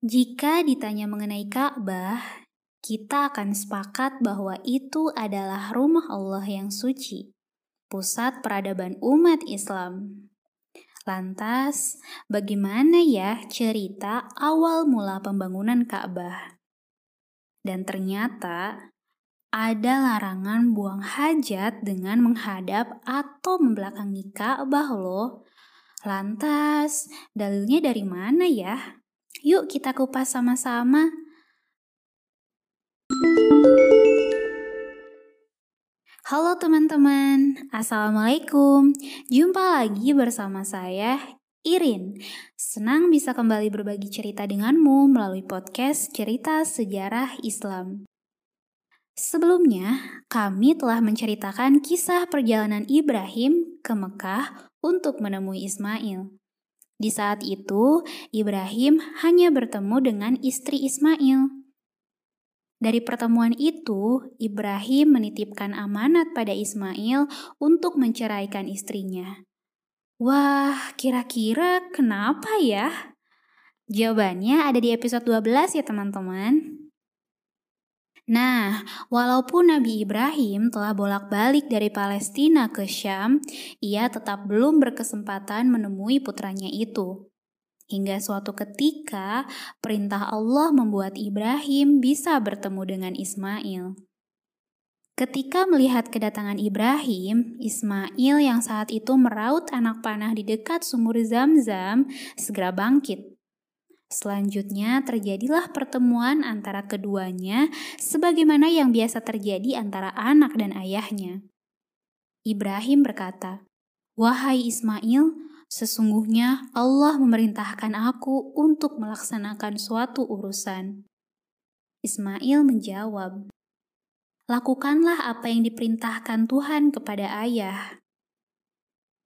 Jika ditanya mengenai Ka'bah, kita akan sepakat bahwa itu adalah rumah Allah yang suci, pusat peradaban umat Islam. Lantas, bagaimana ya cerita awal mula pembangunan Ka'bah? Dan ternyata ada larangan buang hajat dengan menghadap atau membelakangi Ka'bah loh. Lantas, dalilnya dari mana ya? Yuk kita kupas sama-sama. Halo teman-teman, Assalamualaikum. Jumpa lagi bersama saya, Irin. Senang bisa kembali berbagi cerita denganmu melalui podcast Cerita Sejarah Islam. Sebelumnya, kami telah menceritakan kisah perjalanan Ibrahim ke Mekah untuk menemui Ismail. Di saat itu, Ibrahim hanya bertemu dengan istri Ismail. Dari pertemuan itu, Ibrahim menitipkan amanat pada Ismail untuk menceraikan istrinya. Wah, kira-kira kenapa ya? Jawabannya ada di episode 12 ya teman-teman. Nah, walaupun Nabi Ibrahim telah bolak-balik dari Palestina ke Syam, ia tetap belum berkesempatan menemui putranya itu. Hingga suatu ketika, perintah Allah membuat Ibrahim bisa bertemu dengan Ismail. Ketika melihat kedatangan Ibrahim, Ismail yang saat itu meraut anak panah di dekat sumur Zam-Zam segera bangkit Selanjutnya terjadilah pertemuan antara keduanya sebagaimana yang biasa terjadi antara anak dan ayahnya. Ibrahim berkata, "Wahai Ismail, sesungguhnya Allah memerintahkan aku untuk melaksanakan suatu urusan." Ismail menjawab, "Lakukanlah apa yang diperintahkan Tuhan kepada ayah."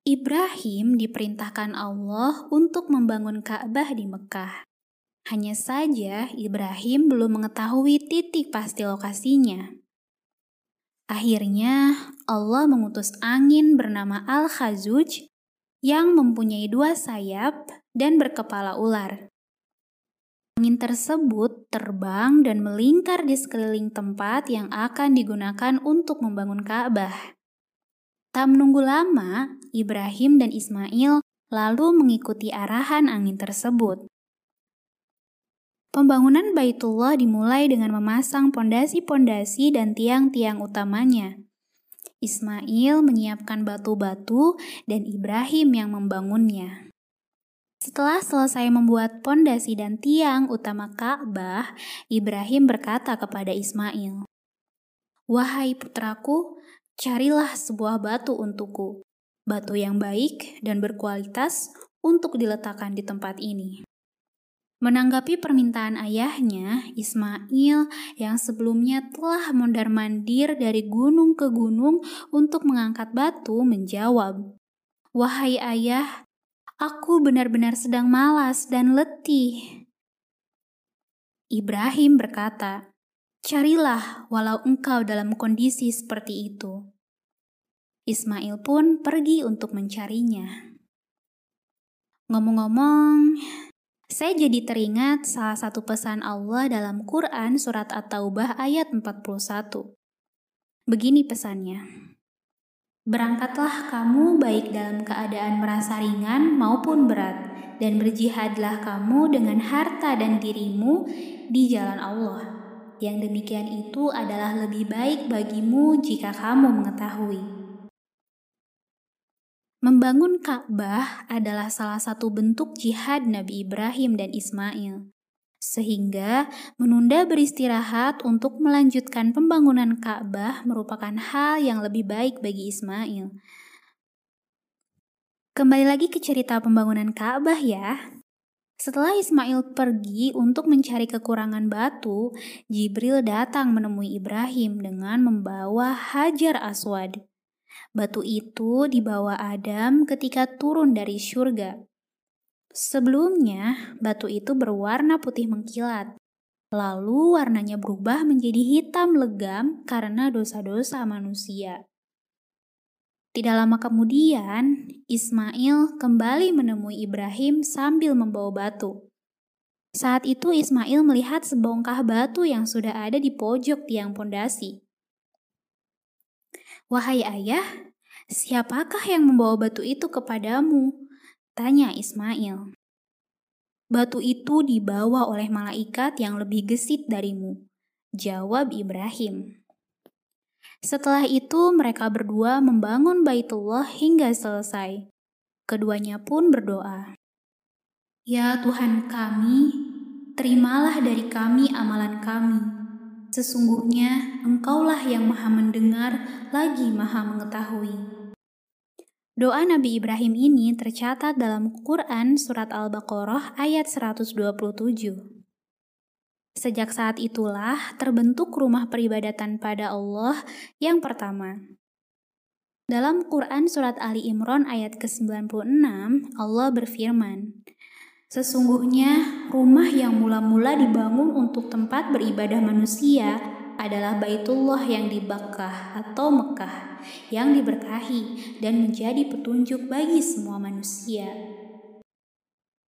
Ibrahim diperintahkan Allah untuk membangun Ka'bah di Mekah. Hanya saja Ibrahim belum mengetahui titik pasti lokasinya. Akhirnya Allah mengutus angin bernama Al-Khazuj yang mempunyai dua sayap dan berkepala ular. Angin tersebut terbang dan melingkar di sekeliling tempat yang akan digunakan untuk membangun Ka'bah. Tak menunggu lama, Ibrahim dan Ismail lalu mengikuti arahan angin tersebut. Pembangunan Baitullah dimulai dengan memasang pondasi-pondasi dan tiang-tiang utamanya. Ismail menyiapkan batu-batu dan Ibrahim yang membangunnya. Setelah selesai membuat pondasi dan tiang utama Ka'bah, Ibrahim berkata kepada Ismail, "Wahai putraku, carilah sebuah batu untukku, batu yang baik dan berkualitas untuk diletakkan di tempat ini." Menanggapi permintaan ayahnya, Ismail yang sebelumnya telah mondar-mandir dari gunung ke gunung untuk mengangkat batu menjawab, "Wahai ayah, aku benar-benar sedang malas dan letih." Ibrahim berkata, "Carilah walau engkau dalam kondisi seperti itu." Ismail pun pergi untuk mencarinya. Ngomong-ngomong, saya jadi teringat salah satu pesan Allah dalam Quran surat At-Taubah ayat 41. Begini pesannya. Berangkatlah kamu baik dalam keadaan merasa ringan maupun berat, dan berjihadlah kamu dengan harta dan dirimu di jalan Allah. Yang demikian itu adalah lebih baik bagimu jika kamu mengetahui. Membangun Ka'bah adalah salah satu bentuk jihad Nabi Ibrahim dan Ismail. Sehingga menunda beristirahat untuk melanjutkan pembangunan Ka'bah merupakan hal yang lebih baik bagi Ismail. Kembali lagi ke cerita pembangunan Ka'bah ya. Setelah Ismail pergi untuk mencari kekurangan batu, Jibril datang menemui Ibrahim dengan membawa Hajar Aswad. Batu itu dibawa Adam ketika turun dari surga. Sebelumnya, batu itu berwarna putih mengkilat. Lalu warnanya berubah menjadi hitam legam karena dosa-dosa manusia. Tidak lama kemudian, Ismail kembali menemui Ibrahim sambil membawa batu. Saat itu Ismail melihat sebongkah batu yang sudah ada di pojok tiang pondasi. Wahai ayah, siapakah yang membawa batu itu kepadamu? Tanya Ismail. Batu itu dibawa oleh malaikat yang lebih gesit darimu. Jawab Ibrahim. Setelah itu mereka berdua membangun Baitullah hingga selesai. Keduanya pun berdoa. Ya Tuhan kami, terimalah dari kami amalan kami. Sesungguhnya Engkaulah yang maha mendengar lagi maha mengetahui. Doa Nabi Ibrahim ini tercatat dalam Quran Surat Al-Baqarah ayat 127. Sejak saat itulah terbentuk rumah peribadatan pada Allah yang pertama. Dalam Quran Surat Ali Imran ayat ke-96, Allah berfirman, Sesungguhnya rumah yang mula-mula dibangun untuk tempat beribadah manusia adalah Baitullah yang di Bakkah atau Mekah yang diberkahi dan menjadi petunjuk bagi semua manusia.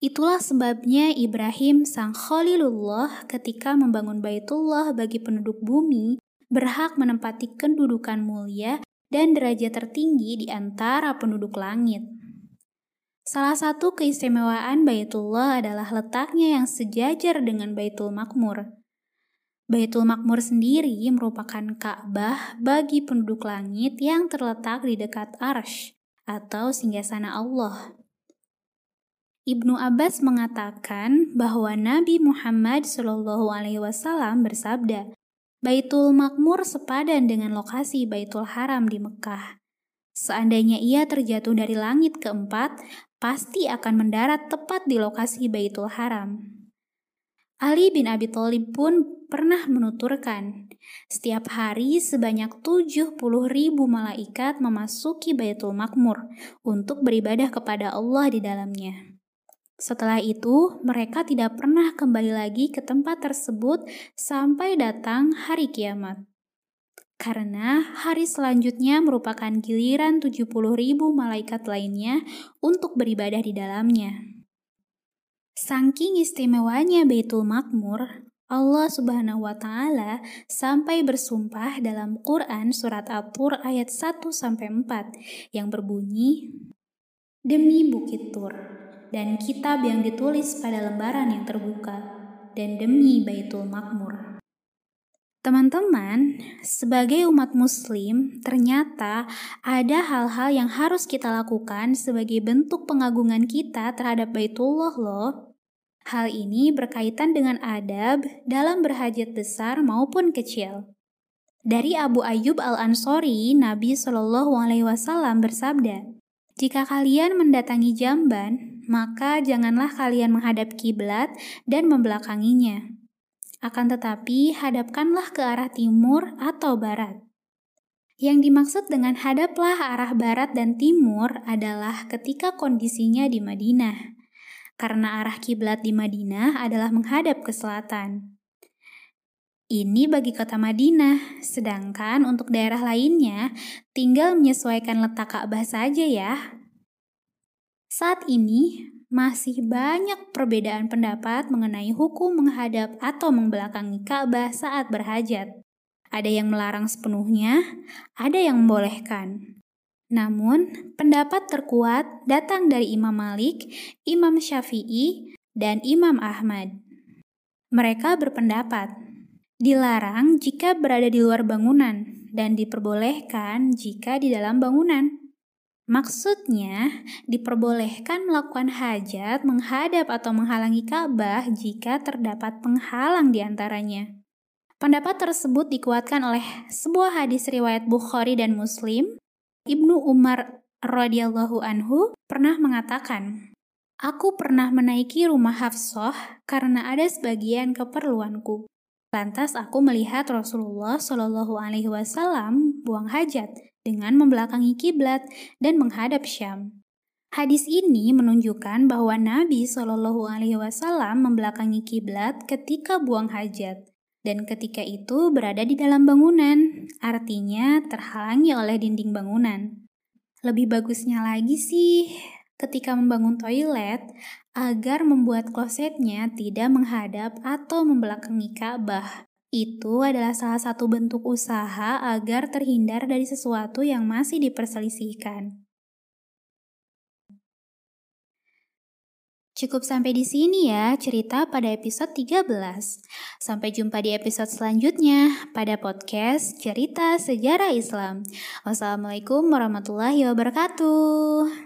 Itulah sebabnya Ibrahim sang Khalilullah ketika membangun Baitullah bagi penduduk bumi berhak menempati kedudukan mulia dan derajat tertinggi di antara penduduk langit. Salah satu keistimewaan Baitullah adalah letaknya yang sejajar dengan Baitul Makmur. Baitul Makmur sendiri merupakan Ka'bah bagi penduduk langit yang terletak di dekat Arsh atau singgasana Allah. Ibnu Abbas mengatakan bahwa Nabi Muhammad Shallallahu Alaihi Wasallam bersabda, Baitul Makmur sepadan dengan lokasi Baitul Haram di Mekah. Seandainya ia terjatuh dari langit keempat, pasti akan mendarat tepat di lokasi Baitul Haram. Ali bin Abi Thalib pun pernah menuturkan, setiap hari sebanyak 70 ribu malaikat memasuki Baitul Makmur untuk beribadah kepada Allah di dalamnya. Setelah itu, mereka tidak pernah kembali lagi ke tempat tersebut sampai datang hari kiamat karena hari selanjutnya merupakan giliran 70 ribu malaikat lainnya untuk beribadah di dalamnya. Saking istimewanya Baitul Makmur, Allah Subhanahu wa taala sampai bersumpah dalam Quran surat At-Tur ayat 1 sampai 4 yang berbunyi Demi Bukit Tur dan kitab yang ditulis pada lembaran yang terbuka dan demi Baitul Makmur Teman-teman, sebagai umat Muslim, ternyata ada hal-hal yang harus kita lakukan sebagai bentuk pengagungan kita terhadap Baitullah, loh. Hal ini berkaitan dengan adab dalam berhajat besar maupun kecil. Dari Abu Ayyub Al-Ansori, Nabi Shallallahu Alaihi Wasallam bersabda, "Jika kalian mendatangi jamban, maka janganlah kalian menghadap kiblat dan membelakanginya." Akan tetapi, hadapkanlah ke arah timur atau barat. Yang dimaksud dengan hadaplah arah barat dan timur adalah ketika kondisinya di Madinah, karena arah kiblat di Madinah adalah menghadap ke selatan. Ini bagi kota Madinah, sedangkan untuk daerah lainnya tinggal menyesuaikan letak Ka'bah saja ya. Saat ini, masih banyak perbedaan pendapat mengenai hukum menghadap atau membelakangi Ka'bah saat berhajat. Ada yang melarang sepenuhnya, ada yang membolehkan. Namun, pendapat terkuat datang dari Imam Malik, Imam Syafi'i, dan Imam Ahmad. Mereka berpendapat dilarang jika berada di luar bangunan dan diperbolehkan jika di dalam bangunan. Maksudnya, diperbolehkan melakukan hajat menghadap atau menghalangi Ka'bah jika terdapat penghalang di antaranya. Pendapat tersebut dikuatkan oleh sebuah hadis riwayat Bukhari dan Muslim. Ibnu Umar radhiyallahu anhu pernah mengatakan, Aku pernah menaiki rumah Hafsah karena ada sebagian keperluanku. Lantas aku melihat Rasulullah Shallallahu Alaihi Wasallam buang hajat dengan membelakangi kiblat dan menghadap Syam. Hadis ini menunjukkan bahwa Nabi Shallallahu Alaihi Wasallam membelakangi kiblat ketika buang hajat dan ketika itu berada di dalam bangunan, artinya terhalangi oleh dinding bangunan. Lebih bagusnya lagi sih, ketika membangun toilet, agar membuat klosetnya tidak menghadap atau membelakangi Ka'bah. Itu adalah salah satu bentuk usaha agar terhindar dari sesuatu yang masih diperselisihkan. Cukup sampai di sini ya cerita pada episode 13. Sampai jumpa di episode selanjutnya pada podcast Cerita Sejarah Islam. Wassalamualaikum warahmatullahi wabarakatuh.